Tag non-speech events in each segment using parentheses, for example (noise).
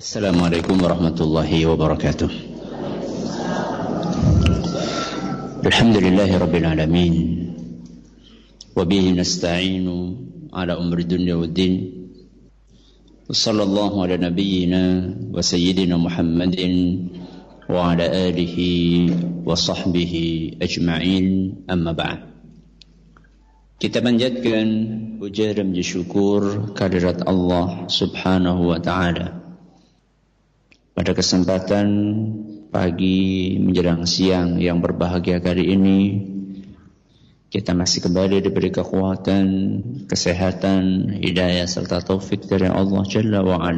السلام عليكم ورحمة الله وبركاته الحمد لله رب العالمين وبه نستعين على أمر الدنيا والدين وصلى الله على نبينا وسيدنا محمد وعلى آله وصحبه أجمعين أما بعد Kita panjatkan puja dan syukur kehadirat Allah Subhanahu wa taala. Pada kesempatan pagi menjelang siang yang berbahagia kali ini kita masih kembali diberi kekuatan, kesehatan, hidayah serta taufik dari Allah Jalla wa.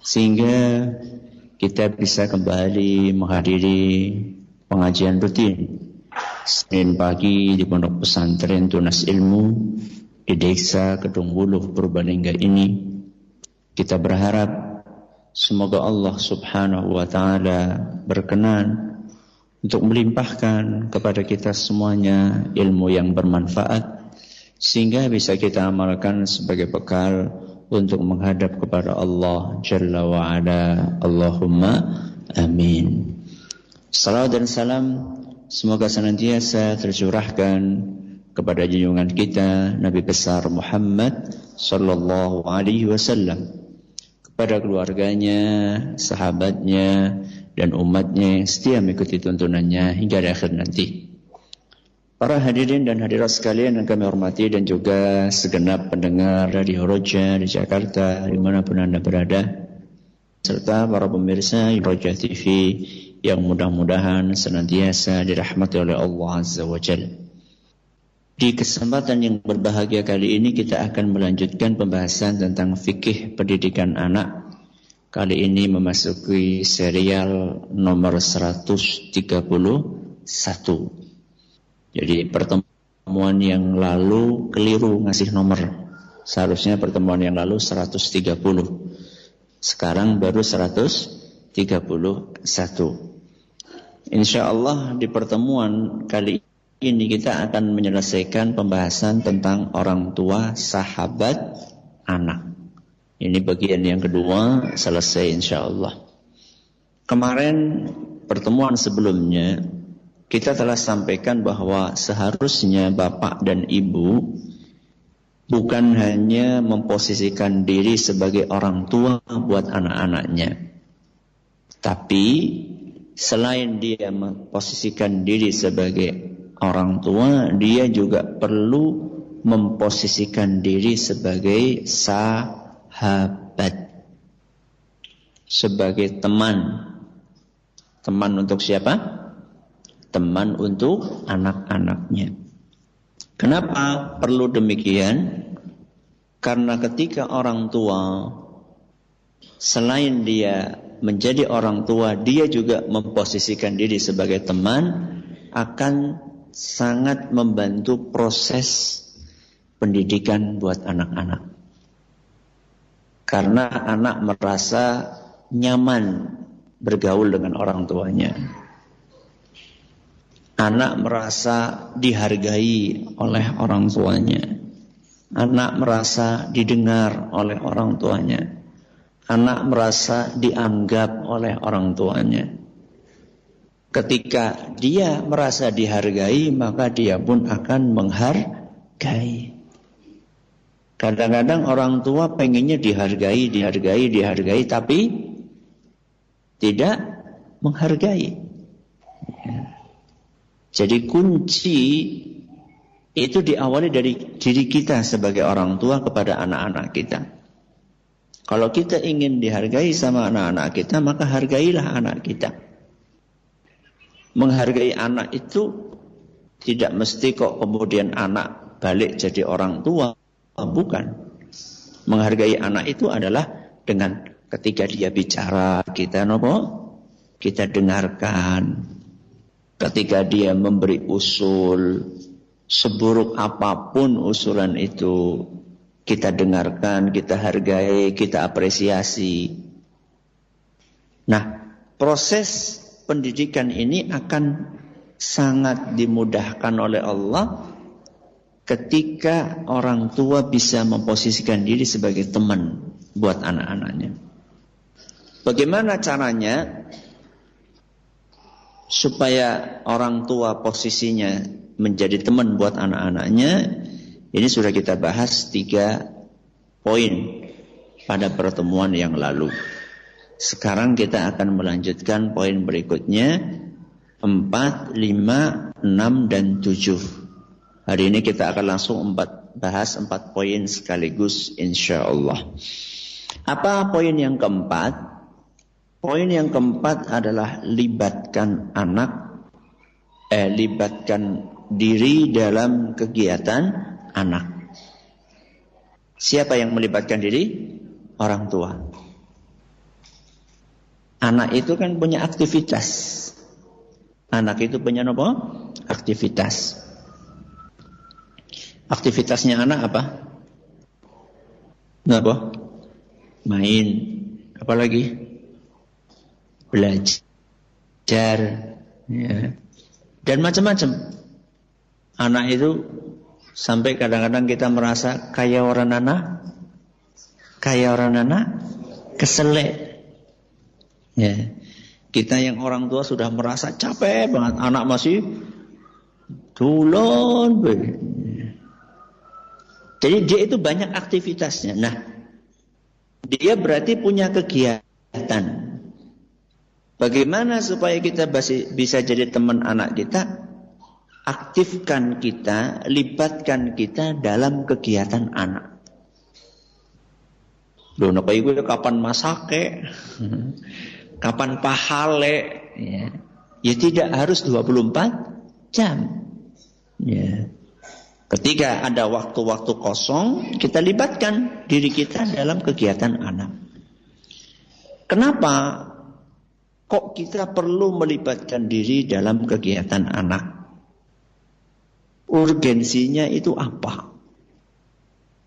Sehingga kita bisa kembali menghadiri pengajian rutin Senin pagi di pondok pesantren Tunas Ilmu di desa Kedung Wuluh Purbalingga ini kita berharap semoga Allah Subhanahu wa taala berkenan untuk melimpahkan kepada kita semuanya ilmu yang bermanfaat sehingga bisa kita amalkan sebagai bekal untuk menghadap kepada Allah Jalla wa ala. Allahumma amin. Salam dan salam Semoga senantiasa tercurahkan kepada junjungan kita Nabi besar Muhammad sallallahu alaihi wasallam kepada keluarganya, sahabatnya dan umatnya yang setia mengikuti tuntunannya hingga akhir nanti. Para hadirin dan hadirat sekalian yang kami hormati dan juga segenap pendengar dari Roja di Jakarta di mana pun anda berada serta para pemirsa Roja TV yang mudah-mudahan senantiasa dirahmati oleh Allah Azza wa Jal. Di kesempatan yang berbahagia kali ini kita akan melanjutkan pembahasan tentang fikih pendidikan anak. Kali ini memasuki serial nomor 131. Jadi pertemuan yang lalu keliru ngasih nomor. Seharusnya pertemuan yang lalu 130. Sekarang baru 131. Insya Allah di pertemuan kali ini kita akan menyelesaikan pembahasan tentang orang tua, sahabat, anak. Ini bagian yang kedua selesai insya Allah. Kemarin pertemuan sebelumnya kita telah sampaikan bahwa seharusnya bapak dan ibu bukan hanya memposisikan diri sebagai orang tua buat anak-anaknya. Tapi selain dia memposisikan diri sebagai orang tua, dia juga perlu memposisikan diri sebagai sahabat, sebagai teman. Teman untuk siapa? Teman untuk anak-anaknya. Kenapa perlu demikian? Karena ketika orang tua selain dia menjadi orang tua, dia juga memposisikan diri sebagai teman akan sangat membantu proses pendidikan buat anak-anak. Karena anak merasa nyaman bergaul dengan orang tuanya. Anak merasa dihargai oleh orang tuanya. Anak merasa didengar oleh orang tuanya anak merasa dianggap oleh orang tuanya. Ketika dia merasa dihargai, maka dia pun akan menghargai. Kadang-kadang orang tua pengennya dihargai, dihargai, dihargai, tapi tidak menghargai. Jadi kunci itu diawali dari diri kita sebagai orang tua kepada anak-anak kita. Kalau kita ingin dihargai sama anak-anak kita, maka hargailah anak kita. Menghargai anak itu tidak mesti kok kemudian anak balik jadi orang tua. Bukan. Menghargai anak itu adalah dengan ketika dia bicara, kita nopo? Kita dengarkan. Ketika dia memberi usul, seburuk apa pun usulan itu, kita dengarkan, kita hargai, kita apresiasi. Nah, proses pendidikan ini akan sangat dimudahkan oleh Allah ketika orang tua bisa memposisikan diri sebagai teman buat anak-anaknya. Bagaimana caranya supaya orang tua posisinya menjadi teman buat anak-anaknya? Ini sudah kita bahas tiga poin pada pertemuan yang lalu. Sekarang kita akan melanjutkan poin berikutnya 4, 5, 6, dan 7. Hari ini kita akan langsung empat, bahas empat poin sekaligus insya Allah. Apa poin yang keempat? Poin yang keempat adalah libatkan anak, eh, libatkan diri dalam kegiatan anak. Siapa yang melibatkan diri? Orang tua. Anak itu kan punya aktivitas. Anak itu punya apa? Aktivitas. Aktivitasnya anak apa? Apa? Main. Apa lagi? belajar, ya. dan macam-macam. Anak itu sampai kadang-kadang kita merasa kaya orang anak, kaya orang anak, keselek. Ya. Kita yang orang tua sudah merasa capek banget, anak masih tulon. Jadi dia itu banyak aktivitasnya. Nah, dia berarti punya kegiatan. Bagaimana supaya kita bisa jadi teman anak kita? Aktifkan kita, libatkan kita dalam kegiatan anak. Loh, napa iku kapan masake? (laughs) kapan pahale? Ya. ya tidak harus 24 jam. Ya. Ketika ada waktu-waktu kosong, kita libatkan diri kita dalam kegiatan anak. Kenapa Kok kita perlu melibatkan diri dalam kegiatan anak? Urgensinya itu apa?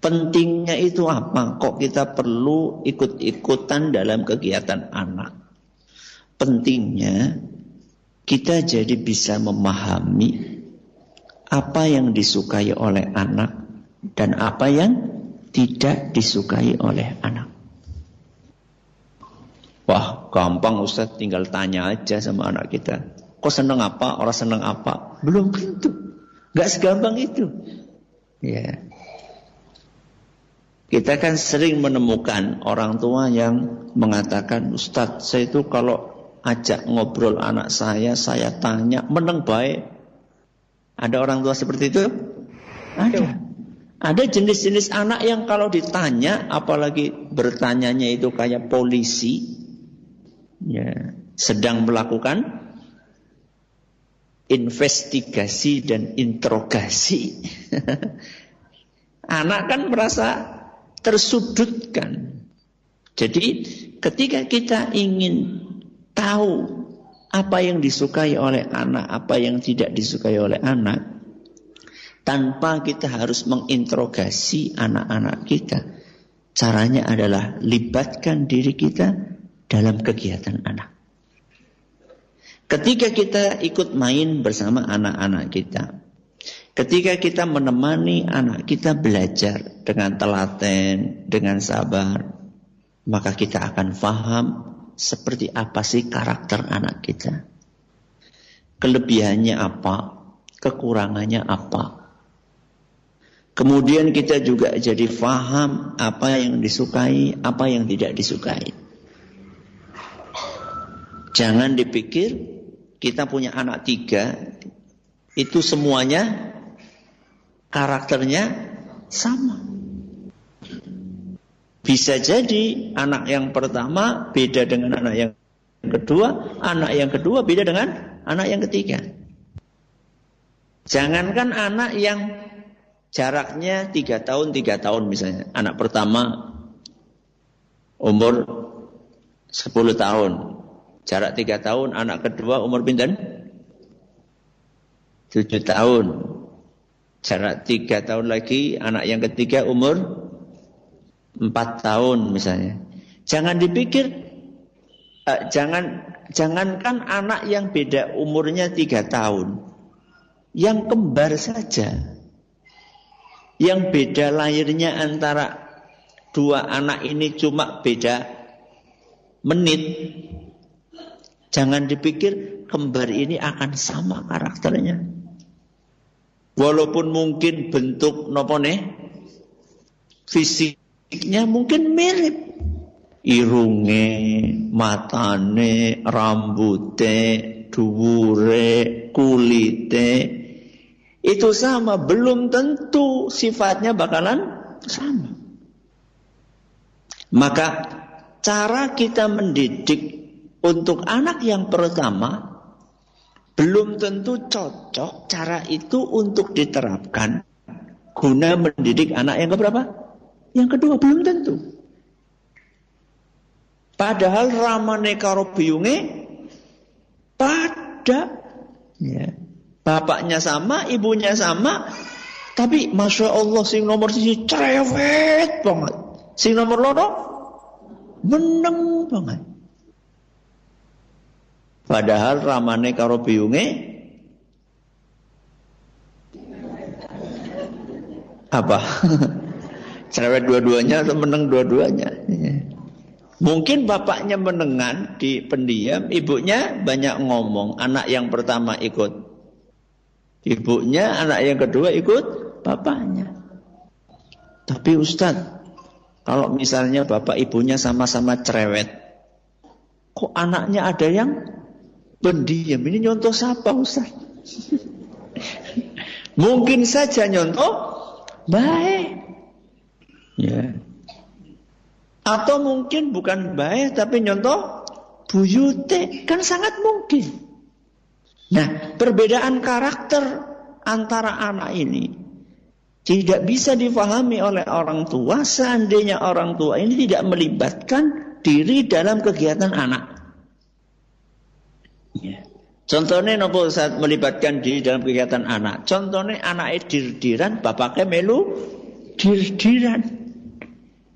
Pentingnya itu apa? Kok kita perlu ikut-ikutan dalam kegiatan anak? Pentingnya kita jadi bisa memahami apa yang disukai oleh anak dan apa yang tidak disukai oleh anak. Wah, gampang Ustaz, tinggal tanya aja sama anak kita. Kok seneng apa, orang seneng apa? Belum tentu. Gak segampang itu. Ya. Kita kan sering menemukan orang tua yang mengatakan, Ustadz, saya itu kalau ajak ngobrol anak saya, saya tanya, meneng baik. Ada orang tua seperti itu? Ada. Ada jenis-jenis anak yang kalau ditanya, apalagi bertanyanya itu kayak polisi, ya, sedang melakukan investigasi dan interogasi. (laughs) Anak kan merasa tersudutkan. Jadi ketika kita ingin tahu apa yang disukai oleh anak, apa yang tidak disukai oleh anak, tanpa kita harus menginterogasi anak-anak kita. Caranya adalah libatkan diri kita dalam kegiatan anak. Ketika kita ikut main bersama anak-anak kita, ketika kita menemani anak kita belajar dengan telaten, dengan sabar, maka kita akan faham seperti apa sih karakter anak kita. Kelebihannya apa, kekurangannya apa. Kemudian kita juga jadi faham apa yang disukai, apa yang tidak disukai. Jangan dipikir kita punya anak tiga, itu semuanya karakternya sama. Bisa jadi anak yang pertama beda dengan anak yang kedua, anak yang kedua beda dengan anak yang ketiga. Jangankan anak yang jaraknya tiga tahun, tiga tahun misalnya. Anak pertama umur 10 tahun, Jarak tiga tahun, anak kedua umur pinten? Tujuh tahun. Jarak tiga tahun lagi, anak yang ketiga umur empat tahun misalnya. Jangan dipikir, uh, jangan jangankan anak yang beda umurnya tiga tahun, yang kembar saja, yang beda lahirnya antara dua anak ini cuma beda menit. Jangan dipikir kembar ini akan sama karakternya. Walaupun mungkin bentuk nopo nih fisiknya mungkin mirip. Irunge, matane, rambute, dhuwure, kulite itu sama, belum tentu sifatnya bakalan sama. Maka cara kita mendidik untuk anak yang pertama belum tentu cocok cara itu untuk diterapkan guna mendidik anak yang keberapa? Yang kedua belum tentu. Padahal ramane karo biyunge pada ya. Bapaknya sama, ibunya sama, tapi masya Allah sing nomor sisi cerewet banget. Sing nomor loro meneng banget. Padahal ramane karo biyunge apa? (laughs) Cerewet dua-duanya atau meneng dua-duanya? Mungkin bapaknya menengan di pendiam, ibunya banyak ngomong. Anak yang pertama ikut ibunya, anak yang kedua ikut bapaknya. Tapi Ustadz, kalau misalnya bapak ibunya sama-sama cerewet, kok anaknya ada yang pendiam. Ini nyontoh siapa Ustaz? (laughs) Mungkin saja nyontoh baik. Ya. Atau mungkin bukan baik tapi nyontoh buyute. Kan sangat mungkin. Nah, perbedaan karakter antara anak ini tidak bisa difahami oleh orang tua seandainya orang tua ini tidak melibatkan diri dalam kegiatan anak. Ya. Contohnya nopo saat melibatkan diri dalam kegiatan anak. Contohnya anak dir-diran, bapaknya melu dir-diran.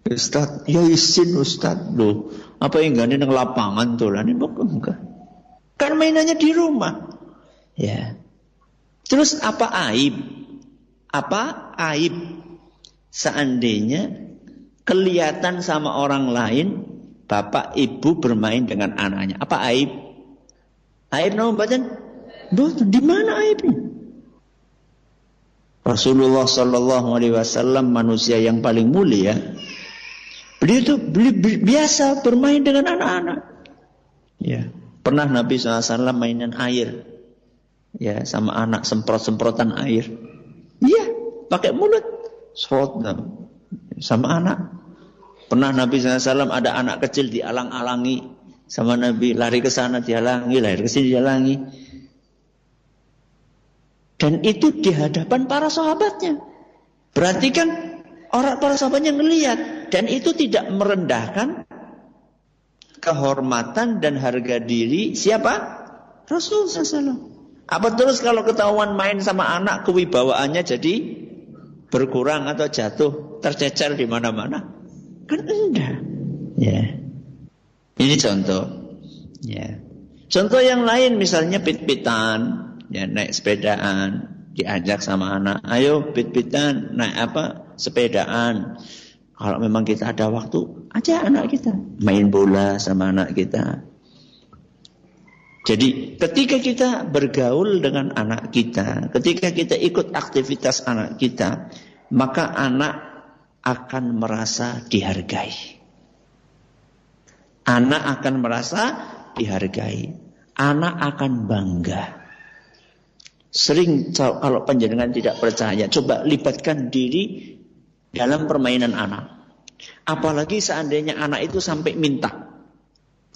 Ustaz, ya isin Ustaz loh. Apa yang gak neng lapangan tuh ini enggak. Kan mainannya di rumah. Ya. Terus apa aib? Apa aib? Seandainya kelihatan sama orang lain bapak ibu bermain dengan anaknya. Apa aib? Aib nama badan? Di mana aibnya? Rasulullah Shallallahu Alaihi Wasallam manusia yang paling mulia. Beliau itu biasa bermain dengan anak-anak. Ya, pernah Nabi SAW mainan air. Ya, sama anak semprot-semprotan air. Iya, pakai mulut. Semprot sama anak. Pernah Nabi SAW ada anak kecil dialang-alangi sama Nabi lari ke sana dihalangi, lari ke sini dihalangi. Dan itu di hadapan para sahabatnya. Berarti kan orang para sahabatnya ngelihat dan itu tidak merendahkan kehormatan dan harga diri siapa? Rasul SAW. Apa terus kalau ketahuan main sama anak kewibawaannya jadi berkurang atau jatuh tercecer di mana-mana? Kan enggak. Ya. Ini contoh. Ya. Contoh yang lain misalnya pit-pitan, ya naik sepedaan, diajak sama anak, ayo pit-pitan, naik apa? Sepedaan. Kalau memang kita ada waktu, aja anak kita main bola sama anak kita. Jadi ketika kita bergaul dengan anak kita, ketika kita ikut aktivitas anak kita, maka anak akan merasa dihargai. Anak akan merasa dihargai. Anak akan bangga. Sering kalau panjenengan tidak percaya, coba libatkan diri dalam permainan anak. Apalagi seandainya anak itu sampai minta.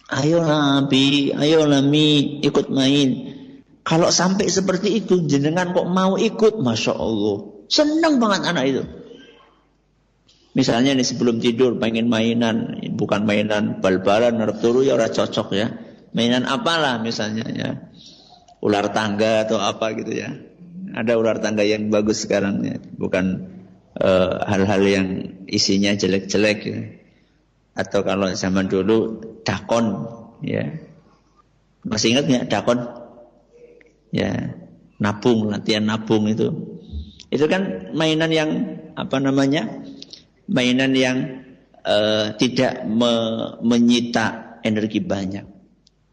Ayo Nabi, ayo Lami ikut main. Kalau sampai seperti itu, jenengan kok mau ikut, Masya Allah. Senang banget anak itu. Misalnya nih sebelum tidur pengen mainan, bukan mainan bal-balan, turu ya ora cocok ya. Mainan apalah misalnya ya. Ular tangga atau apa gitu ya. Ada ular tangga yang bagus sekarang ya, bukan hal-hal uh, yang isinya jelek-jelek ya. Atau kalau zaman dulu dakon ya. Masih ingat nggak dakon? Ya, nabung, latihan nabung itu. Itu kan mainan yang apa namanya? mainan yang uh, tidak me menyita energi banyak.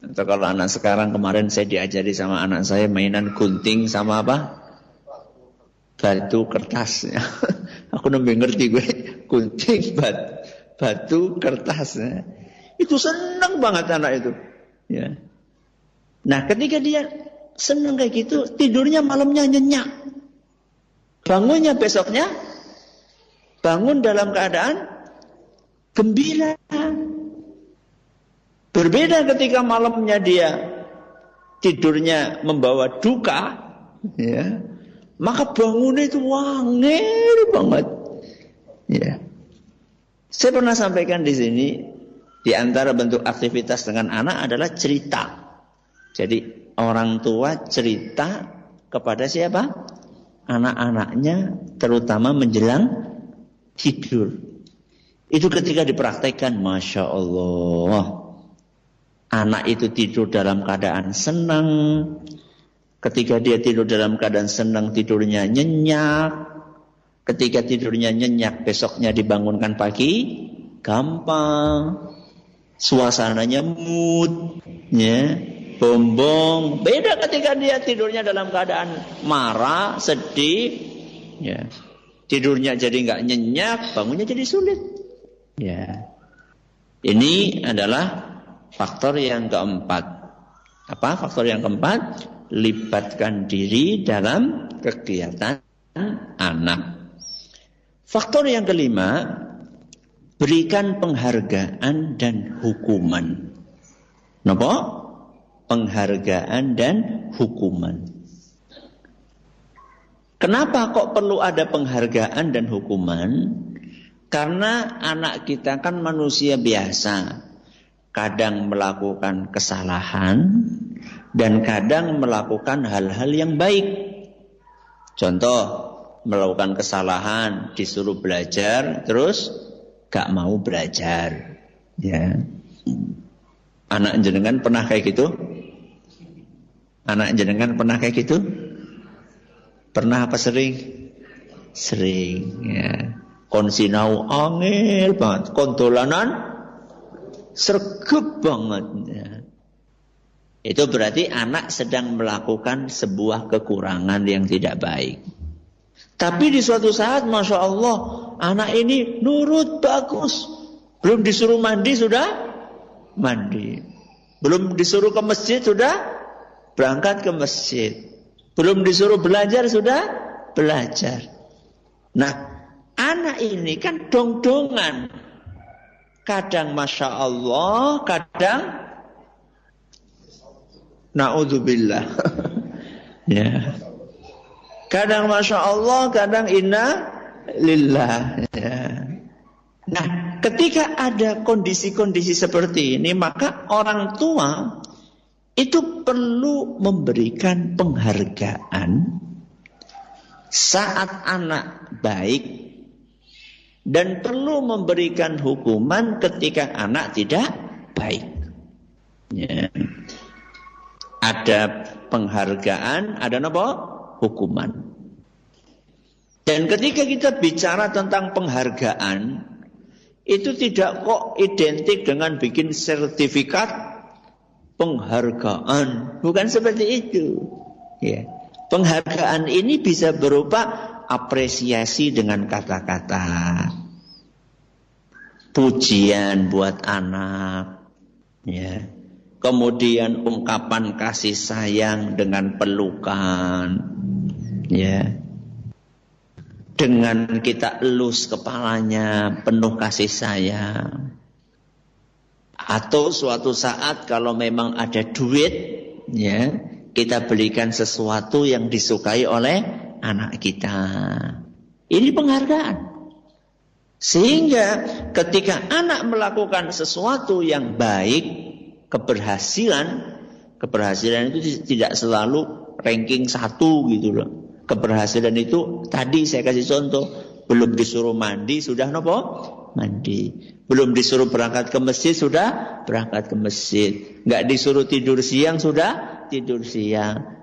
Atau kalau anak sekarang kemarin saya diajari sama anak saya mainan gunting sama apa? Batu kertas. (laughs) Aku nembe ngerti gue gunting bat, batu kertas. Itu senang banget anak itu. Ya. Nah ketika dia senang kayak gitu tidurnya malamnya nyenyak. Bangunnya besoknya bangun dalam keadaan gembira. Berbeda ketika malamnya dia tidurnya membawa duka, ya, maka bangunnya itu wangir banget. Ya. Saya pernah sampaikan di sini, di antara bentuk aktivitas dengan anak adalah cerita. Jadi orang tua cerita kepada siapa? Anak-anaknya, terutama menjelang tidur. Itu ketika dipraktekkan, masya Allah, Anak itu tidur dalam keadaan senang. Ketika dia tidur dalam keadaan senang, tidurnya nyenyak. Ketika tidurnya nyenyak, besoknya dibangunkan pagi, gampang. Suasananya mood, ya, bombong. Beda ketika dia tidurnya dalam keadaan marah, sedih, ya. Tidurnya jadi nggak nyenyak, bangunnya jadi sulit. Ya. Ini adalah Faktor yang keempat. Apa faktor yang keempat? Libatkan diri dalam kegiatan anak. Faktor yang kelima, berikan penghargaan dan hukuman. Napa? Penghargaan dan hukuman. Kenapa kok perlu ada penghargaan dan hukuman? Karena anak kita kan manusia biasa kadang melakukan kesalahan dan kadang melakukan hal-hal yang baik. Contoh, melakukan kesalahan, disuruh belajar, terus gak mau belajar. Ya. Anak jenengan pernah kayak gitu? Anak jenengan pernah kayak gitu? Pernah apa sering? Sering, ya. Konsinau angel banget, kontolanan sergap banget. Ya. Itu berarti anak sedang melakukan sebuah kekurangan yang tidak baik. Tapi di suatu saat, masya Allah, anak ini nurut bagus. Belum disuruh mandi sudah mandi. Belum disuruh ke masjid sudah berangkat ke masjid. Belum disuruh belajar sudah belajar. Nah, anak ini kan dong-dongan. Kadang Masya Allah, kadang Na'udzubillah. (laughs) ya. Kadang Masya Allah, kadang Inna Lillah. Ya. Nah, ketika ada kondisi-kondisi seperti ini, maka orang tua itu perlu memberikan penghargaan saat anak baik dan perlu memberikan hukuman ketika anak tidak baik. Ya. Ada penghargaan, ada apa? Hukuman. Dan ketika kita bicara tentang penghargaan, itu tidak kok identik dengan bikin sertifikat penghargaan. Bukan seperti itu. Ya. Penghargaan ini bisa berupa apresiasi dengan kata-kata. Pujian buat anak. Ya. Kemudian ungkapan kasih sayang dengan pelukan. Ya. Dengan kita elus kepalanya penuh kasih sayang. Atau suatu saat kalau memang ada duit, ya, kita belikan sesuatu yang disukai oleh anak kita. Ini penghargaan. Sehingga ketika anak melakukan sesuatu yang baik, keberhasilan, keberhasilan itu tidak selalu ranking satu gitu loh. Keberhasilan itu tadi saya kasih contoh, belum disuruh mandi sudah nopo mandi. Belum disuruh berangkat ke masjid sudah berangkat ke masjid. Nggak disuruh tidur siang sudah tidur siang.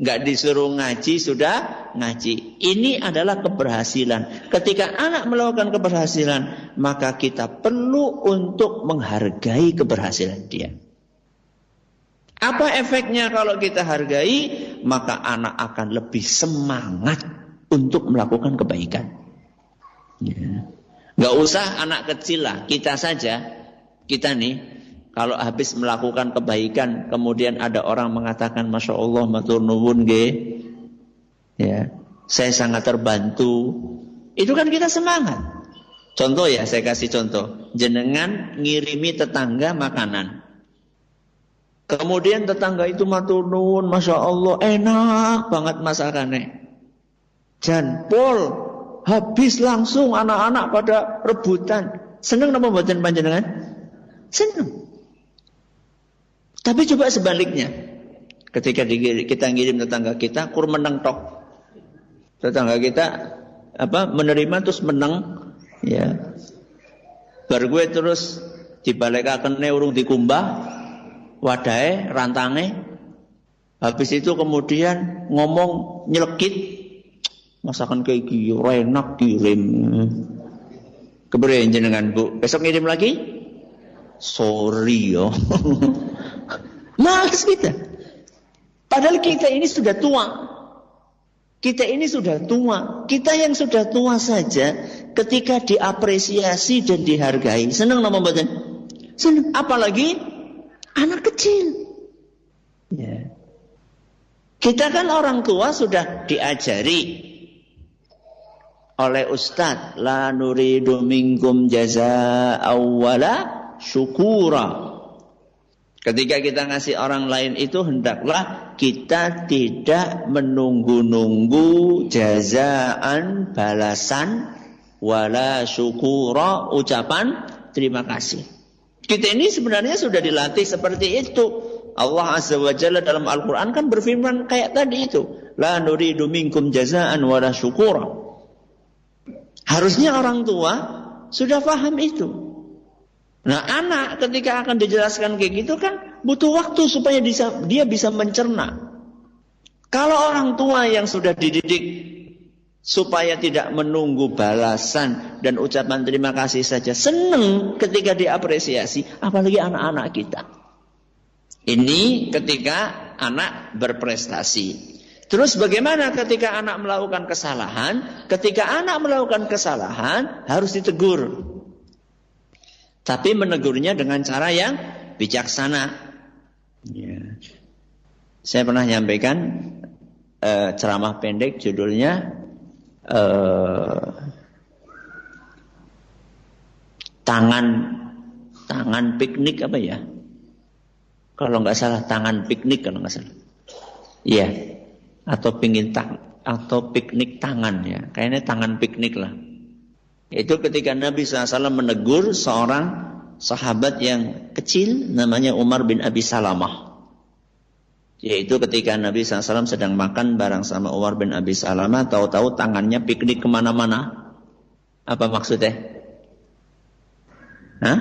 Nggak disuruh ngaji, sudah ngaji. Ini adalah keberhasilan. Ketika anak melakukan keberhasilan, maka kita perlu untuk menghargai keberhasilan dia. Apa efeknya kalau kita hargai? Maka anak akan lebih semangat untuk melakukan kebaikan. Ya. Gak usah anak kecil lah, kita saja. Kita nih, kalau habis melakukan kebaikan, kemudian ada orang mengatakan, Masya Allah, matur nuwun. Ya, saya sangat terbantu. Itu kan kita semangat. Contoh ya, saya kasih contoh. Jenengan ngirimi tetangga makanan. Kemudian tetangga itu matur nuwun, masya Allah enak banget masakannya. Jan pol habis langsung anak-anak pada rebutan. Seneng nama buatan panjenengan? Seneng. Tapi coba sebaliknya. Ketika kita ngirim tetangga kita, kur menang tok. Tetangga kita apa menerima terus menang ya. Bar gue terus dibalik akan urung dikumbah, wadai, rantange. Habis itu kemudian ngomong nyelekit. Masakan kayak gini, enak kirim. Kemudian jenengan bu, besok ngirim lagi? Sorry yo. (laughs) Males kita. Padahal kita ini sudah tua. Kita ini sudah tua. Kita yang sudah tua saja ketika diapresiasi dan dihargai. Senang nama badan. Senang. Apalagi Anak kecil. Ya. Kita kan orang tua sudah diajari oleh ustaz la nuridu minkum jaza awwala syukura. Ketika kita ngasih orang lain itu hendaklah kita tidak menunggu-nunggu jazaan balasan wala syukura ucapan terima kasih. Kita ini sebenarnya sudah dilatih seperti itu. Allah Azza wa Jalla dalam Al-Quran kan berfirman kayak tadi itu. La nuridu minkum jazaan wa syukura. Harusnya orang tua sudah paham itu. Nah anak ketika akan dijelaskan kayak gitu kan butuh waktu supaya dia bisa mencerna. Kalau orang tua yang sudah dididik supaya tidak menunggu balasan dan ucapan terima kasih saja. Senang ketika diapresiasi, apalagi anak-anak kita. Ini ketika anak berprestasi. Terus bagaimana ketika anak melakukan kesalahan? Ketika anak melakukan kesalahan harus ditegur. Tapi menegurnya dengan cara yang bijaksana. Ya. Saya pernah nyampaikan uh, ceramah pendek judulnya eh, tangan tangan piknik apa ya? Kalau nggak salah tangan piknik kalau nggak salah. Iya. Atau pingin tang atau piknik tangan ya. Kayaknya tangan piknik lah. Itu ketika Nabi SAW menegur seorang sahabat yang kecil namanya Umar bin Abi Salamah. Yaitu ketika Nabi SAW sedang makan bareng sama Umar bin Abi Salamah, tahu-tahu tangannya piknik ke mana-mana. Apa maksudnya? Hah?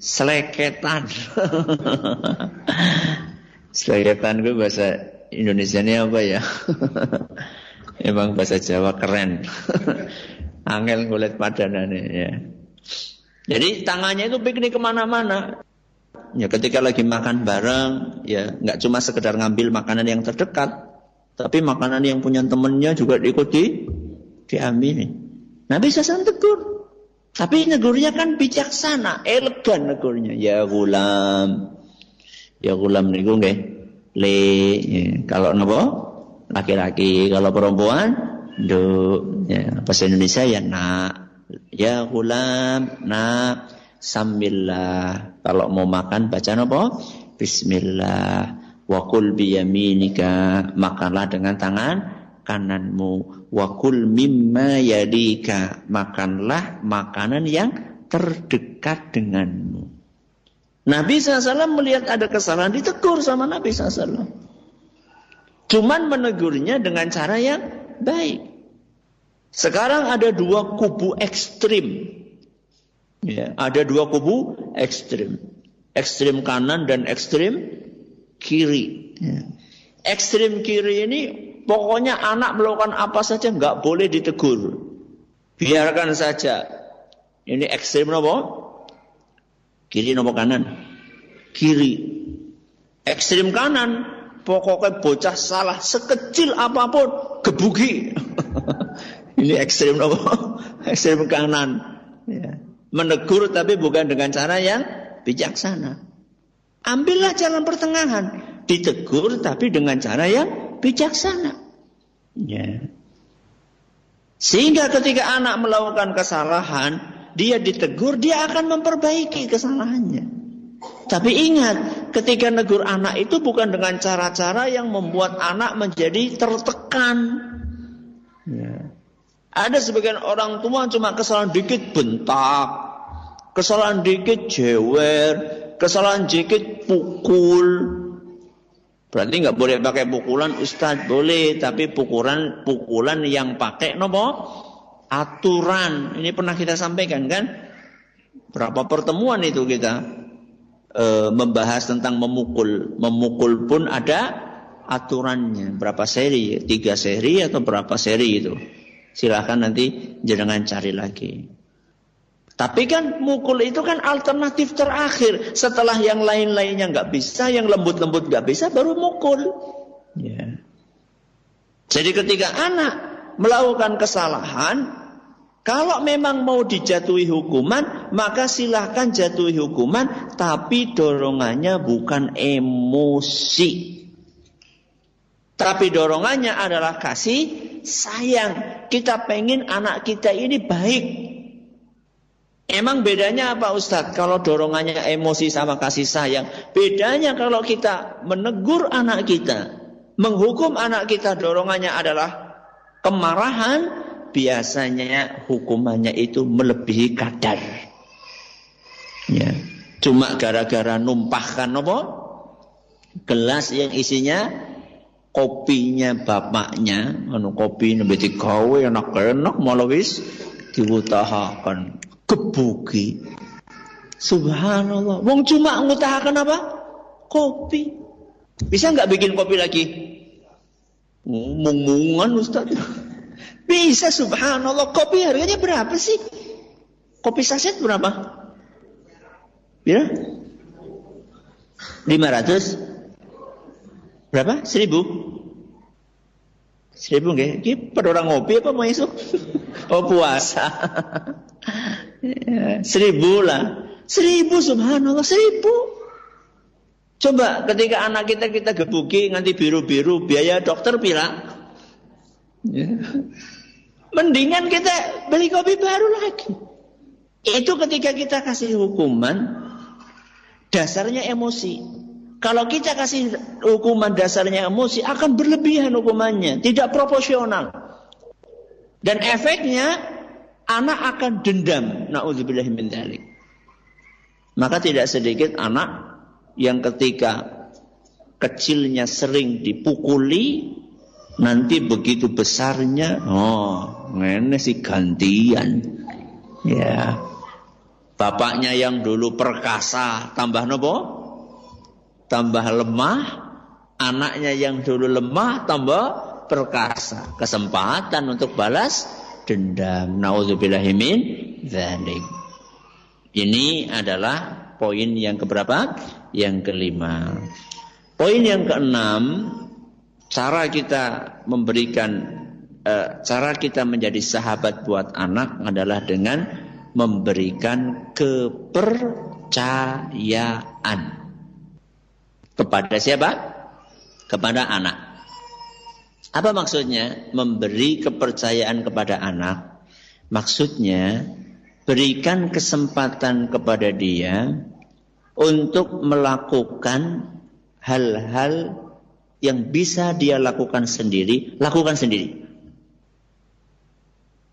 Seleketan. (laughs) Seleketan gue bahasa Indonesia ini apa ya? (laughs) Emang bahasa Jawa keren. (laughs) Angel ngulit padanannya ya. Jadi tangannya itu piknik ke mana-mana. Ya ketika lagi makan bareng, ya nggak cuma sekedar ngambil makanan yang terdekat, tapi makanan yang punya temennya juga diikuti, diambil. Nabi SAW tegur. Tapi negurnya kan bijaksana, elegan negurnya. Ya gulam. Ya gulam niku nggih. Le, ya. kalau napa? Laki-laki, kalau perempuan, do. Ya, bahasa Indonesia ya nak. Ya gulam, nak sambillah. Kalau mau makan baca apa? Bismillah. Wakul biyaminika. Makanlah dengan tangan kananmu. Wakul mimma yadika. Makanlah makanan yang terdekat denganmu. Nabi SAW melihat ada kesalahan ditegur sama Nabi SAW. Cuman menegurnya dengan cara yang baik. Sekarang ada dua kubu ekstrim Ya, ada dua kubu ekstrim. Ekstrim kanan dan ekstrim kiri. Ya. Ekstrim kiri ini pokoknya anak melakukan apa saja nggak boleh ditegur. Biarkan saja. Ini ekstrim apa? Kiri nopo kanan? Kiri. Ekstrim kanan, pokoknya bocah salah sekecil apa pun gebuki. (laughs) ini ekstrim nopo? (laughs) ekstrim kanan. Ya. Menegur tapi bukan dengan cara yang bijaksana. Ambillah jalan pertengahan. Ditegur tapi dengan cara yang bijaksana. Ya. Sehingga ketika anak melakukan kesalahan, dia ditegur, dia akan memperbaiki kesalahannya. Tapi ingat, ketika negur anak itu bukan dengan cara-cara yang membuat anak menjadi tertekan. Ada sebagian orang tua cuma kesalahan dikit bentak, kesalahan dikit jewer, kesalahan dikit pukul. Berarti nggak boleh pakai pukulan Ustadz boleh, tapi pukulan pukulan yang pakai nopo aturan. Ini pernah kita sampaikan kan? Berapa pertemuan itu kita e, membahas tentang memukul. Memukul pun ada aturannya. Berapa seri? Tiga seri atau berapa seri itu? Silahkan nanti jangan cari lagi. Tapi kan mukul itu kan alternatif terakhir. Setelah yang lain-lainnya nggak bisa, yang lembut-lembut nggak bisa, baru mukul. Ya. Jadi ketika anak melakukan kesalahan, kalau memang mau dijatuhi hukuman, maka silahkan jatuhi hukuman, tapi dorongannya bukan emosi. Tapi dorongannya adalah kasih sayang. Kita pengen anak kita ini baik. Emang bedanya apa Ustadz? Kalau dorongannya emosi sama kasih sayang. Bedanya kalau kita menegur anak kita. Menghukum anak kita dorongannya adalah kemarahan. Biasanya hukumannya itu melebihi kadar. Ya. Cuma gara-gara numpahkan apa? Gelas yang isinya kopinya bapaknya, anu kopi nembe digawe enak-enak malah wis diwutahaken kebuki. Subhanallah. Wong cuma ngutahakan apa? Kopi. Bisa nggak bikin kopi lagi? Mung-mungan Ustaz. Bisa subhanallah. Kopi harganya berapa sih? Kopi saset berapa? Ya? 500? Berapa? 1000? Seribu nggak? Ini pada orang ngopi apa mau esok? (laughs) Oh puasa. (laughs) seribu lah. Seribu subhanallah, seribu. Coba ketika anak kita kita gebuki nanti biru-biru biaya dokter pila. Ya. Mendingan kita beli kopi baru lagi. Itu ketika kita kasih hukuman dasarnya emosi. Kalau kita kasih hukuman dasarnya emosi akan berlebihan hukumannya, tidak proporsional. Dan efeknya anak akan dendam. Nauzubillah min dzalik. Maka tidak sedikit anak yang ketika kecilnya sering dipukuli nanti begitu besarnya oh ini sih gantian ya bapaknya yang dulu perkasa tambah nopo tambah lemah anaknya yang dulu lemah tambah perkasa kesempatan untuk balas dendam. Nauzubillahimin dzalik. Ini adalah poin yang keberapa? Yang kelima. Poin yang keenam, cara kita memberikan uh, cara kita menjadi sahabat buat anak adalah dengan memberikan kepercayaan kepada siapa? Kepada anak. Apa maksudnya? Memberi kepercayaan kepada anak. Maksudnya, berikan kesempatan kepada dia untuk melakukan hal-hal yang bisa dia lakukan sendiri, lakukan sendiri.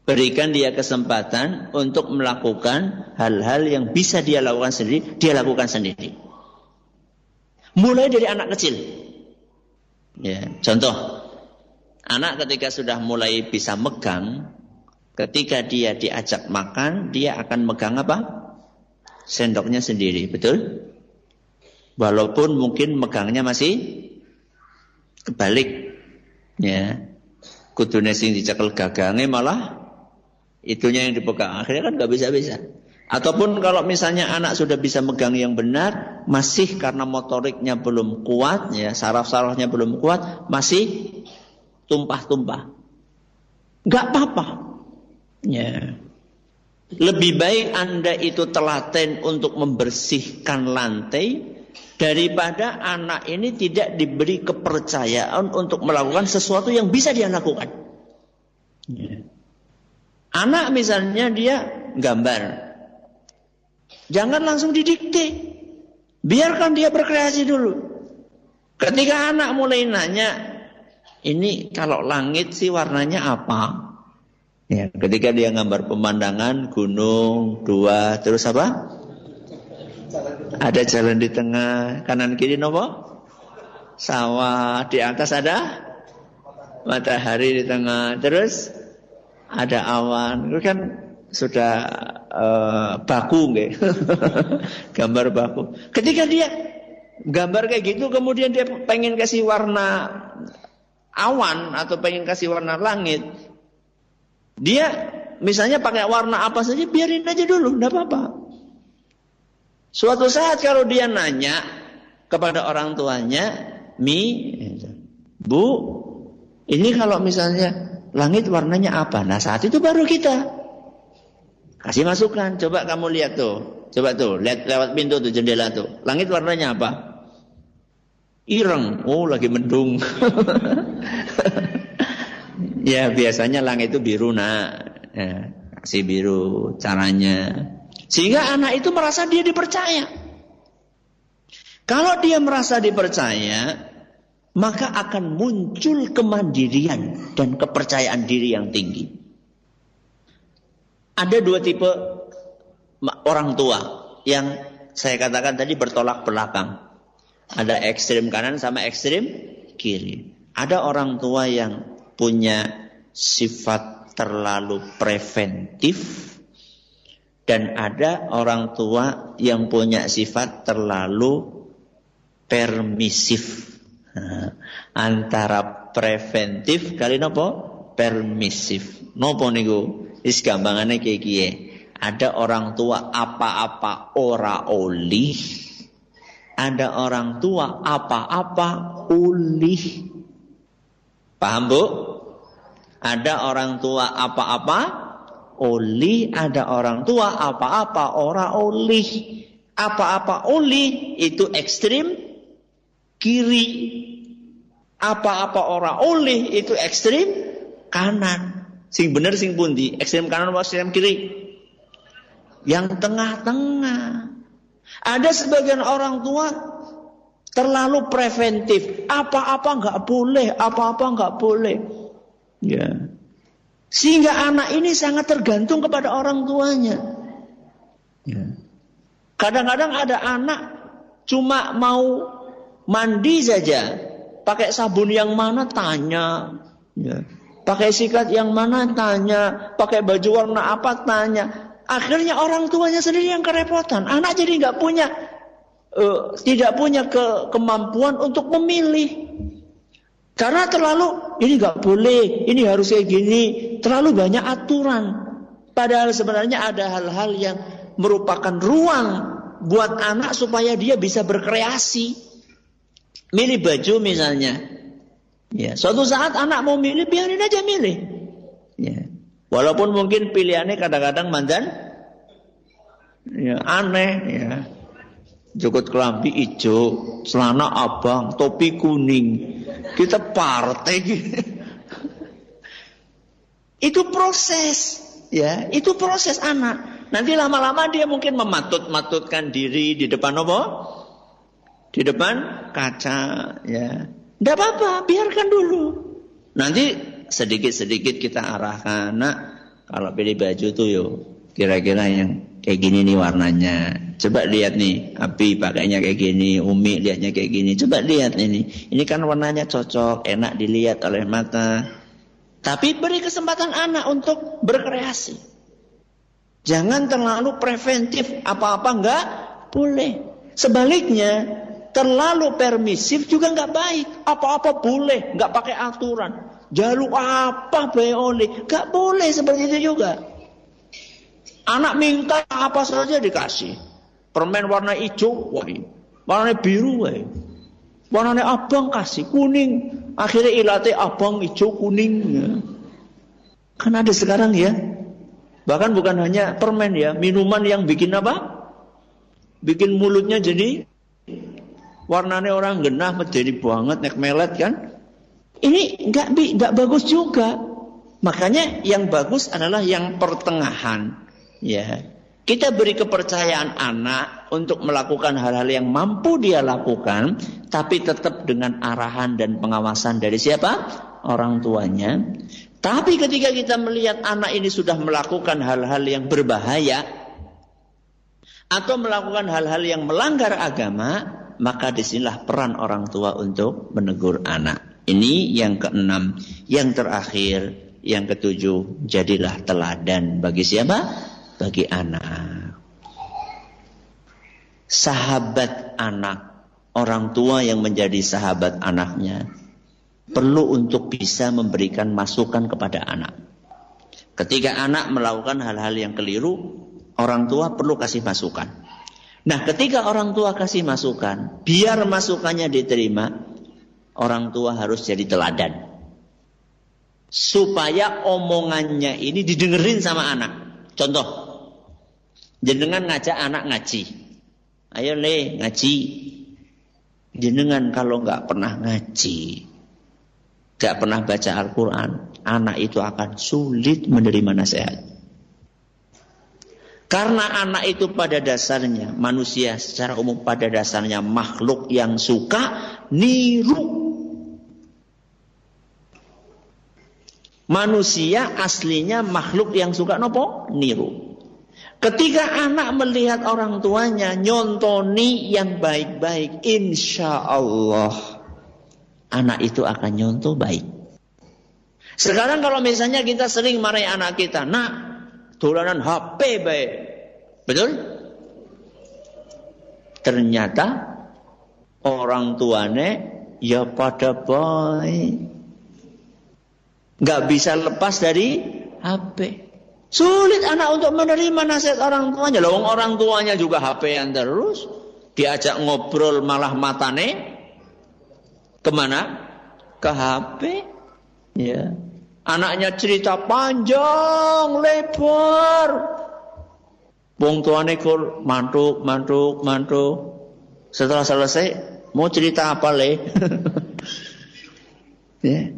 Berikan dia kesempatan untuk melakukan hal-hal yang bisa dia lakukan sendiri, dia lakukan sendiri. Mulai dari anak kecil. Ya, contoh, Anak ketika sudah mulai bisa megang, ketika dia diajak makan, dia akan megang apa? Sendoknya sendiri, betul? Walaupun mungkin megangnya masih kebalik ya kudune sing dicekel gagange malah itunya yang dipegang akhirnya kan nggak bisa bisa ataupun kalau misalnya anak sudah bisa megang yang benar masih karena motoriknya belum kuat ya saraf-sarafnya belum kuat masih tumpah-tumpah nggak apa-apa ya lebih baik anda itu telaten untuk membersihkan lantai daripada anak ini tidak diberi kepercayaan untuk melakukan sesuatu yang bisa dia lakukan. Ya. Anak misalnya dia gambar. Jangan langsung didikte. Biarkan dia berkreasi dulu. Ketika anak mulai nanya, ini kalau langit sih warnanya apa? Ya, ketika dia gambar pemandangan gunung dua terus apa? Ada jalan di tengah, kanan kiri nopo? Sawah, di atas ada matahari di tengah. Terus ada awan. Itu kan sudah uh, baku nggih. (laughs) gambar baku. Ketika dia gambar kayak gitu kemudian dia pengen kasih warna awan atau pengen kasih warna langit. Dia misalnya pakai warna apa saja biarin aja dulu, enggak apa-apa. Suatu saat kalau dia nanya kepada orang tuanya, Mi, Bu, ini kalau misalnya langit warnanya apa? Nah saat itu baru kita kasih masukan. Coba kamu lihat tuh. Coba tuh, lihat lewat pintu tuh jendela tuh. Langit warnanya apa? Ireng. Oh, lagi mendung. (laughs) ya, biasanya langit itu biru, nak. Ya, kasih biru caranya. Sehingga anak itu merasa dia dipercaya. Kalau dia merasa dipercaya, maka akan muncul kemandirian dan kepercayaan diri yang tinggi. Ada dua tipe orang tua yang saya katakan tadi bertolak belakang. Ada ekstrim kanan sama ekstrim kiri. Ada orang tua yang punya sifat terlalu preventif dan ada orang tua yang punya sifat terlalu permisif. antara preventif kali nopo permisif. Nopo niku? Is gampangane kayak kie. Ada orang tua apa-apa ora oli. Ada orang tua apa-apa ulih. Paham bu? Ada orang tua apa-apa oli ada orang tua apa-apa orang oli apa-apa oli itu ekstrim kiri apa-apa orang oli itu ekstrim kanan sing bener sing pundi? Ekstrim kanan atau ekstrim kiri? Yang tengah-tengah. Ada sebagian orang tua terlalu preventif. Apa-apa nggak boleh apa-apa nggak boleh. Ya. Sehingga anak ini sangat tergantung kepada orang tuanya. Ya. Kadang-kadang ada anak cuma mau mandi saja, pakai sabun yang mana tanya, ya. Pakai sikat yang mana tanya, pakai baju warna apa tanya. Akhirnya orang tuanya sendiri yang kerepotan. Anak jadi nggak punya, uh, tidak punya ke, kemampuan untuk memilih. Karena terlalu ini nggak boleh, ini harus kayak gini, terlalu banyak aturan. Padahal sebenarnya ada hal-hal yang merupakan ruang buat anak supaya dia bisa berkreasi. Milih baju misalnya. Ya, suatu saat anak mau milih, biarin aja milih. Ya. Walaupun mungkin pilihannya kadang-kadang mandan ya, aneh ya. Jokot kelambi hijau, celana abang, topi kuning. Kita partai gitu. (laughs) Itu proses, ya, itu proses anak. Nanti lama-lama dia mungkin mematut-matutkan diri di depan apa? Di depan kaca, ya. Tidak apa-apa, biarkan dulu. Nanti sedikit-sedikit kita arahkan. Nah, kalau pilih baju tuh yuk, kira-kira yang kayak gini nih warnanya. Coba lihat nih, Api pakainya kayak gini, Umi lihatnya kayak gini. Coba lihat ini. Ini kan warnanya cocok, enak dilihat oleh mata. Tapi beri kesempatan anak untuk berkreasi. Jangan terlalu preventif, apa-apa enggak boleh. Sebaliknya, Terlalu permisif juga nggak baik. Apa-apa boleh, nggak pakai aturan. Jaluk apa boleh, nggak boleh seperti itu juga. Anak minta apa saja dikasih. Permen warna hijau, wah, warna biru, wah. Warnanya abang kasih kuning. Akhirnya ilate abang hijau kuning. Ya. Kan ada sekarang ya. Bahkan bukan hanya permen ya, minuman yang bikin apa? Bikin mulutnya jadi warnanya orang genah menjadi banget nek melet kan? Ini nggak nggak bagus juga. Makanya yang bagus adalah yang pertengahan. Ya. Kita beri kepercayaan anak untuk melakukan hal-hal yang mampu dia lakukan, tapi tetap dengan arahan dan pengawasan dari siapa? Orang tuanya. Tapi ketika kita melihat anak ini sudah melakukan hal-hal yang berbahaya, atau melakukan hal-hal yang melanggar agama, maka di sinilah peran orang tua untuk menegur anak. Ini yang keenam. Yang terakhir, yang ketujuh, jadilah teladan bagi siapa? bagi anak. Sahabat anak, orang tua yang menjadi sahabat anaknya, perlu untuk bisa memberikan masukan kepada anak. Ketika anak melakukan hal-hal yang keliru, orang tua perlu kasih masukan. Nah, ketika orang tua kasih masukan, biar masukannya diterima, orang tua harus jadi teladan. Supaya omongannya ini didengerin sama anak. Contoh, Jenengan ngajak anak ngaji. Ayo le ngaji. Jenengan kalau nggak pernah ngaji, nggak pernah baca Al-Quran, anak itu akan sulit menerima nasihat. Karena anak itu pada dasarnya manusia secara umum pada dasarnya makhluk yang suka niru. Manusia aslinya makhluk yang suka nopo niru. Ketika anak melihat orang tuanya nyontoni yang baik-baik, insya Allah anak itu akan nyontoh baik. Sekarang kalau misalnya kita sering marahi anak kita, nak tulanan HP baik, betul? Ternyata orang tuanya ya pada baik, nggak bisa lepas dari HP. Sulit anak untuk menerima nasihat orang tuanya. Loh, orang tuanya juga HP yang terus. Diajak ngobrol malah matane. Ke mana? Ke HP. Ya. Anaknya cerita panjang, lebar. Wong tuane kur mantuk, mantuk, mantuk. Setelah selesai, mau cerita apa le? (laughs) ya.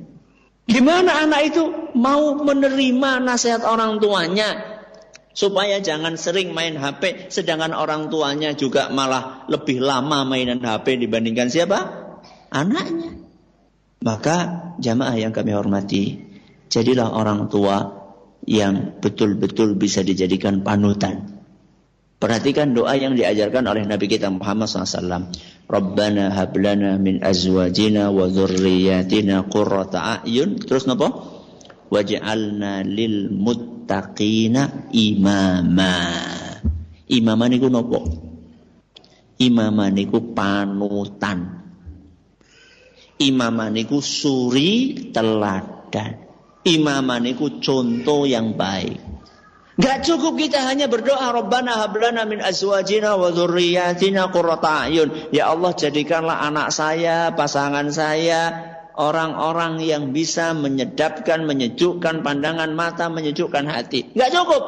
Gimana anak itu mau menerima nasihat orang tuanya? Supaya jangan sering main HP, sedangkan orang tuanya juga malah lebih lama mainan HP dibandingkan siapa? Anaknya. Maka jamaah yang kami hormati, jadilah orang tua yang betul-betul bisa dijadikan panutan Perhatikan doa yang diajarkan oleh Nabi kita Muhammad SAW. Rabbana hablana min azwajina wa dhurriyyatina qurrata a'yun. Terus napa? Waj'alna lil muttaqina imama. Imama niku napa? Imama niku panutan. Imama niku suri teladan. Imama niku contoh yang baik. Gak cukup kita hanya berdoa Rabbana hablana min azwajina wa dzurriyyatina qurrata ayun. Ya Allah jadikanlah anak saya, pasangan saya orang-orang yang bisa menyedapkan, menyejukkan pandangan mata, menyejukkan hati. Gak cukup.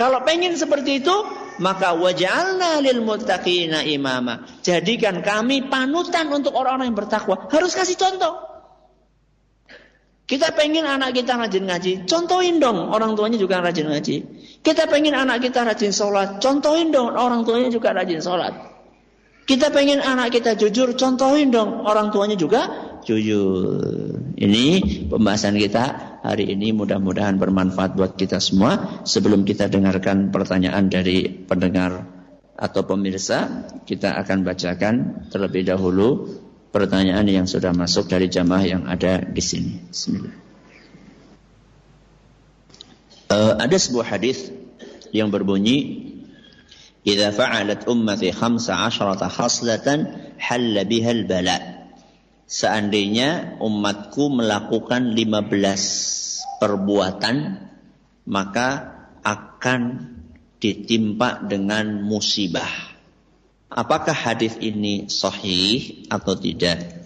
Kalau pengen seperti itu, maka waj'alna lil muttaqina imama. Jadikan kami panutan untuk orang-orang yang bertakwa. Harus kasih contoh. Kita pengen anak kita rajin ngaji, contohin dong orang tuanya juga rajin ngaji. Kita pengen anak kita rajin sholat, contohin dong orang tuanya juga rajin sholat. Kita pengen anak kita jujur, contohin dong orang tuanya juga jujur. Ini pembahasan kita hari ini mudah-mudahan bermanfaat buat kita semua. Sebelum kita dengarkan pertanyaan dari pendengar atau pemirsa, kita akan bacakan terlebih dahulu pertanyaan yang sudah masuk dari jamaah yang ada di sini. Bismillah. Uh, ada sebuah hadis yang berbunyi, "Idza fa'alat ummati khamsa 'asharata khaslatan halla bihal bala. Seandainya umatku melakukan 15 perbuatan maka akan ditimpa dengan musibah. Apakah hadis ini sahih atau tidak?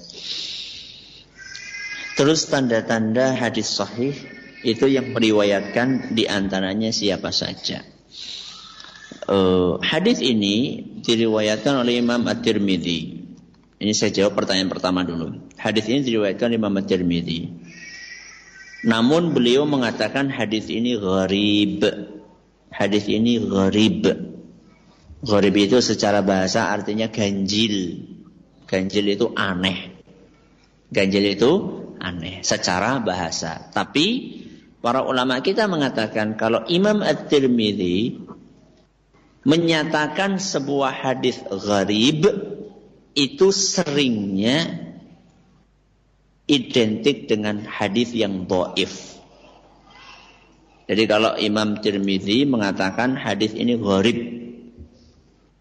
Terus tanda-tanda hadis sahih itu yang meriwayatkan di antaranya siapa saja. Uh, hadis ini diriwayatkan oleh Imam At-Tirmidzi. Ini saya jawab pertanyaan pertama dulu. Hadis ini diriwayatkan oleh Imam At-Tirmidzi. Namun beliau mengatakan hadis ini gharib. Hadis ini gharib. Gharib itu secara bahasa artinya ganjil. Ganjil itu aneh. Ganjil itu aneh secara bahasa. Tapi Para ulama kita mengatakan kalau Imam At-Tirmidzi menyatakan sebuah hadis gharib itu seringnya identik dengan hadis yang doif. Jadi kalau Imam Tirmidzi mengatakan hadis ini gharib,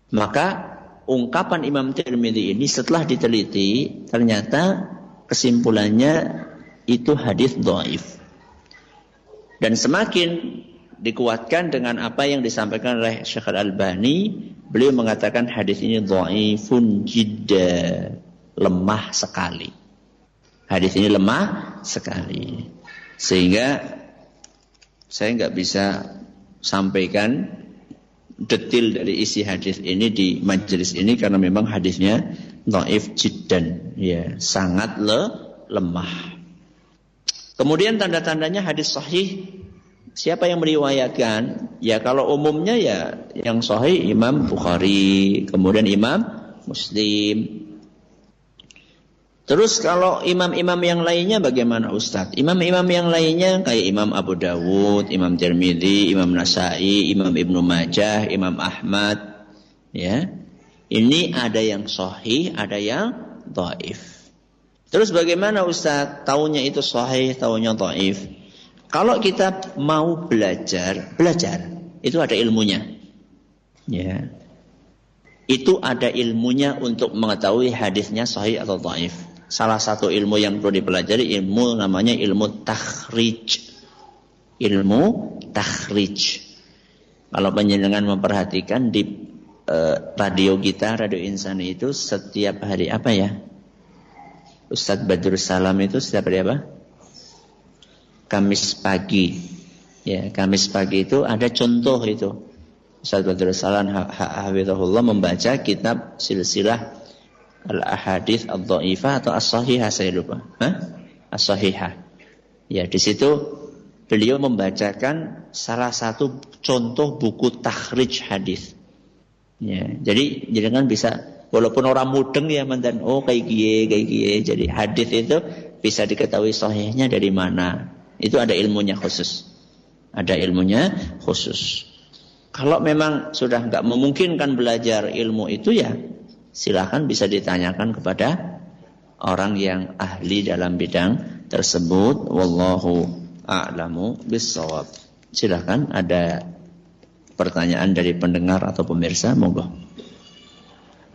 maka ungkapan Imam Tirmidzi ini setelah diteliti ternyata kesimpulannya itu hadis doif. Dan semakin dikuatkan dengan apa yang disampaikan oleh Syekh Al-Albani, beliau mengatakan hadis ini dhaifun jidda, lemah sekali. Hadis ini lemah sekali. Sehingga saya nggak bisa sampaikan detil dari isi hadis ini di majelis ini karena memang hadisnya dhaif jiddan, ya, sangat le, lemah. Kemudian tanda-tandanya hadis sahih siapa yang meriwayatkan? Ya kalau umumnya ya yang sahih Imam Bukhari, kemudian Imam Muslim. Terus kalau imam-imam yang lainnya bagaimana Ustadz? Imam-imam yang lainnya kayak Imam Abu Dawud, Imam Tirmidzi, Imam Nasai, Imam Ibnu Majah, Imam Ahmad. Ya, ini ada yang sahih, ada yang dhaif. Terus bagaimana Ustaz? Taunya itu sahih, taunya taif. Kalau kita mau belajar, belajar. Itu ada ilmunya. Ya. Itu ada ilmunya untuk mengetahui hadisnya sahih atau taif. Salah satu ilmu yang perlu dipelajari ilmu namanya ilmu takhrij. Ilmu takhrij. Kalau penjenengan memperhatikan di uh, radio kita, radio insani itu setiap hari apa ya? Ustadz Badrul Salam itu setiap hari apa? Kamis pagi. Ya, Kamis pagi itu ada contoh itu. Ustadz Badrul Salam hafizahullah membaca kitab silsilah Al-Ahadith Al-Dha'ifah atau As-Sahihah saya lupa. Hah? As-Sahihah. Ya, di situ beliau membacakan salah satu contoh buku takhrij hadis. Ya, jadi jangan bisa Walaupun orang mudeng ya mantan, oh kayak gie, kayak gie. Jadi hadis itu bisa diketahui sahihnya dari mana. Itu ada ilmunya khusus. Ada ilmunya khusus. Kalau memang sudah nggak memungkinkan belajar ilmu itu ya silahkan bisa ditanyakan kepada orang yang ahli dalam bidang tersebut. Wallahu a'lamu bisawab. Silahkan ada pertanyaan dari pendengar atau pemirsa, monggo.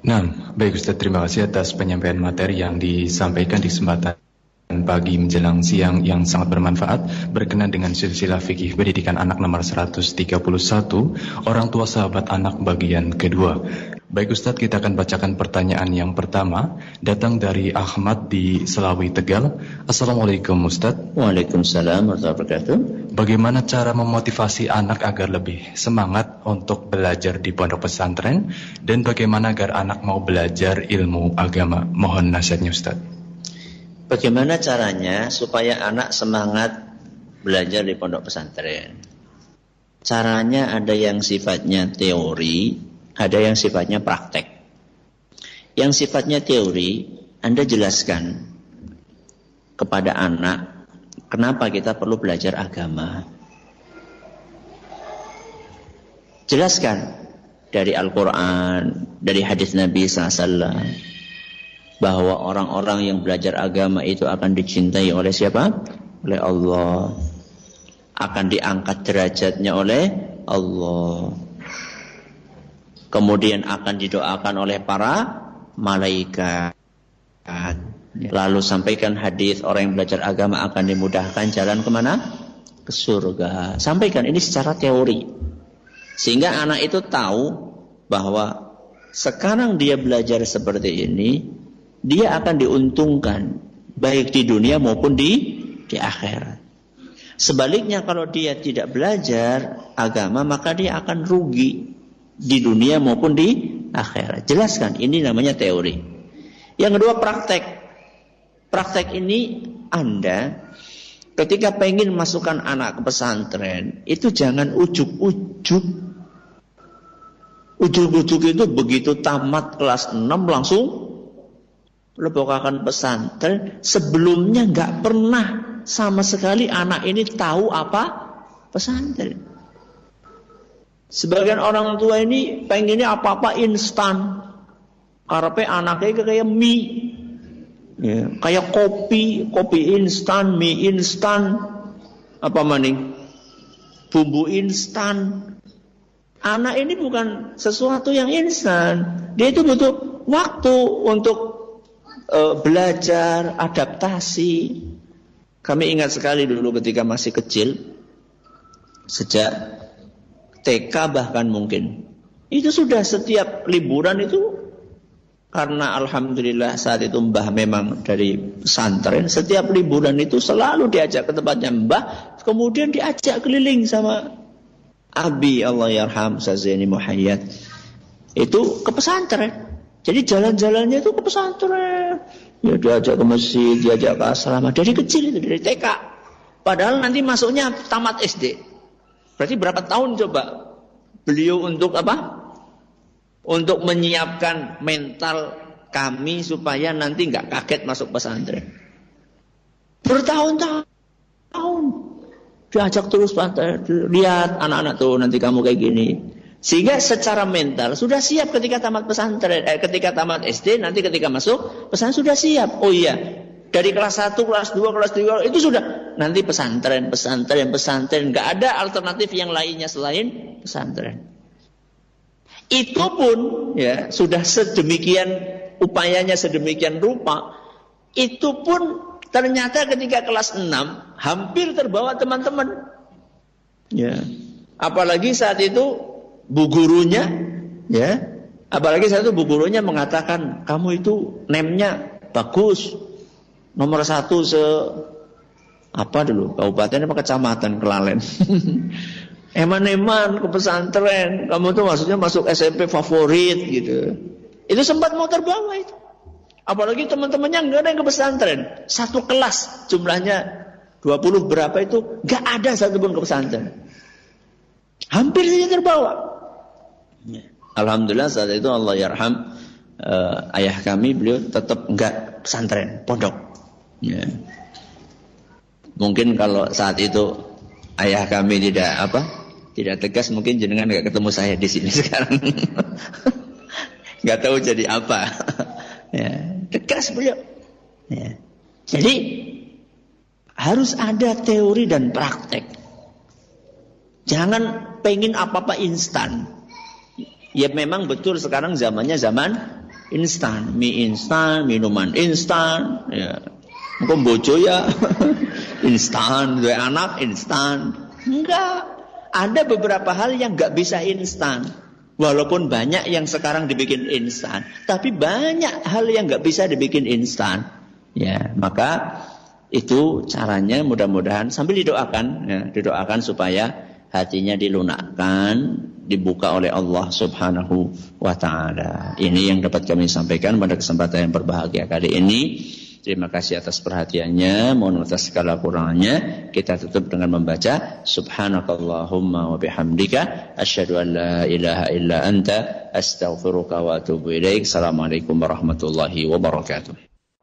Nah, baik Ustaz, terima kasih atas penyampaian materi yang disampaikan di kesempatan pagi menjelang siang yang sangat bermanfaat berkenan dengan silsilah fikih pendidikan anak nomor 131 orang tua sahabat anak bagian kedua. Baik Ustadz, kita akan bacakan pertanyaan yang pertama Datang dari Ahmad di Selawi Tegal. Assalamualaikum Ustadz. Waalaikumsalam warahmatullahi wabarakatuh. Bagaimana cara memotivasi anak agar lebih semangat untuk belajar di pondok pesantren? Dan bagaimana agar anak mau belajar ilmu agama? Mohon nasihatnya Ustadz Bagaimana caranya supaya anak semangat belajar di pondok pesantren Caranya ada yang sifatnya teori ada yang sifatnya praktek. Yang sifatnya teori, Anda jelaskan kepada anak kenapa kita perlu belajar agama. Jelaskan dari Al-Quran, dari hadis Nabi SAW, bahwa orang-orang yang belajar agama itu akan dicintai oleh siapa? Oleh Allah. Akan diangkat derajatnya oleh Allah kemudian akan didoakan oleh para malaikat. Lalu sampaikan hadis orang yang belajar agama akan dimudahkan jalan ke mana? Ke surga. Sampaikan ini secara teori. Sehingga anak itu tahu bahwa sekarang dia belajar seperti ini, dia akan diuntungkan baik di dunia maupun di di akhirat. Sebaliknya kalau dia tidak belajar agama maka dia akan rugi di dunia maupun di akhirat. Jelaskan, ini namanya teori. Yang kedua praktek. Praktek ini Anda ketika pengen masukkan anak ke pesantren, itu jangan ujuk-ujuk. Ujuk-ujuk itu begitu tamat kelas 6 langsung lebokakan pesantren. Sebelumnya nggak pernah sama sekali anak ini tahu apa pesantren. Sebagian orang tua ini pengennya apa-apa instan. Karena anaknya kayak mie. Ya, kayak kopi, kopi instan, mie instan. Apa maning? Bumbu instan. Anak ini bukan sesuatu yang instan. Dia itu butuh waktu untuk uh, belajar, adaptasi. Kami ingat sekali dulu ketika masih kecil, sejak TK bahkan mungkin. Itu sudah setiap liburan itu karena alhamdulillah saat itu Mbah memang dari pesantren, setiap liburan itu selalu diajak ke tempatnya Mbah, kemudian diajak keliling sama Abi Allah yarham Zaini Muhayyad. Itu ke pesantren. Jadi jalan-jalannya itu ke pesantren. Ya diajak ke masjid, diajak ke asrama. Dari kecil itu, dari TK. Padahal nanti masuknya tamat SD. Berarti berapa tahun coba beliau untuk apa? Untuk menyiapkan mental kami supaya nanti nggak kaget masuk pesantren. Bertahun-tahun. Diajak terus pesantren. Lihat anak-anak tuh nanti kamu kayak gini. Sehingga secara mental sudah siap ketika tamat pesantren, eh, ketika tamat SD, nanti ketika masuk pesantren sudah siap. Oh iya, dari kelas 1, kelas 2, kelas 3 itu sudah nanti pesantren, pesantren, pesantren, nggak ada alternatif yang lainnya selain pesantren. Itu pun ya sudah sedemikian upayanya sedemikian rupa, itu pun ternyata ketika kelas 6 hampir terbawa teman-teman. Ya. Apalagi saat itu bu gurunya ya. Apalagi satu bu gurunya mengatakan kamu itu nemnya bagus. Nomor satu se apa dulu? Kabupaten apa kecamatan Kelalen? (laughs) Eman-eman ke pesantren. Kamu tuh maksudnya masuk SMP favorit gitu. Itu sempat mau terbawa itu. Apalagi teman-temannya nggak ada yang ke pesantren. Satu kelas jumlahnya 20 berapa itu nggak ada satupun ke pesantren. Hampir saja terbawa Alhamdulillah saat itu Allah yarham uh, ayah kami beliau tetap enggak pesantren, pondok. Ya. Mungkin kalau saat itu ayah kami tidak apa? Tidak tegas mungkin jenengan enggak ketemu saya di sini (laughs) sekarang. Enggak tahu jadi apa. (laughs) ya, tegas beliau. Ya. Jadi harus ada teori dan praktek. Jangan pengen apa-apa instan. Ya memang betul sekarang zamannya zaman instan, mie instan, minuman instan, ya. Mungkin bojo ya (laughs) instan, dua anak instan. Enggak. Ada beberapa hal yang enggak bisa instan. Walaupun banyak yang sekarang dibikin instan, tapi banyak hal yang enggak bisa dibikin instan. Ya, maka itu caranya mudah-mudahan sambil didoakan, ya, didoakan supaya hatinya dilunakkan, dibuka oleh Allah Subhanahu wa taala. Ini yang dapat kami sampaikan pada kesempatan yang berbahagia kali ini. Terima kasih atas perhatiannya. Mohon atas segala kurangnya. Kita tutup dengan membaca Subhanakallahumma wa bihamdika asyhadu an la ilaha illa anta astaghfiruka wa atubu ilaik. Assalamualaikum warahmatullahi wabarakatuh.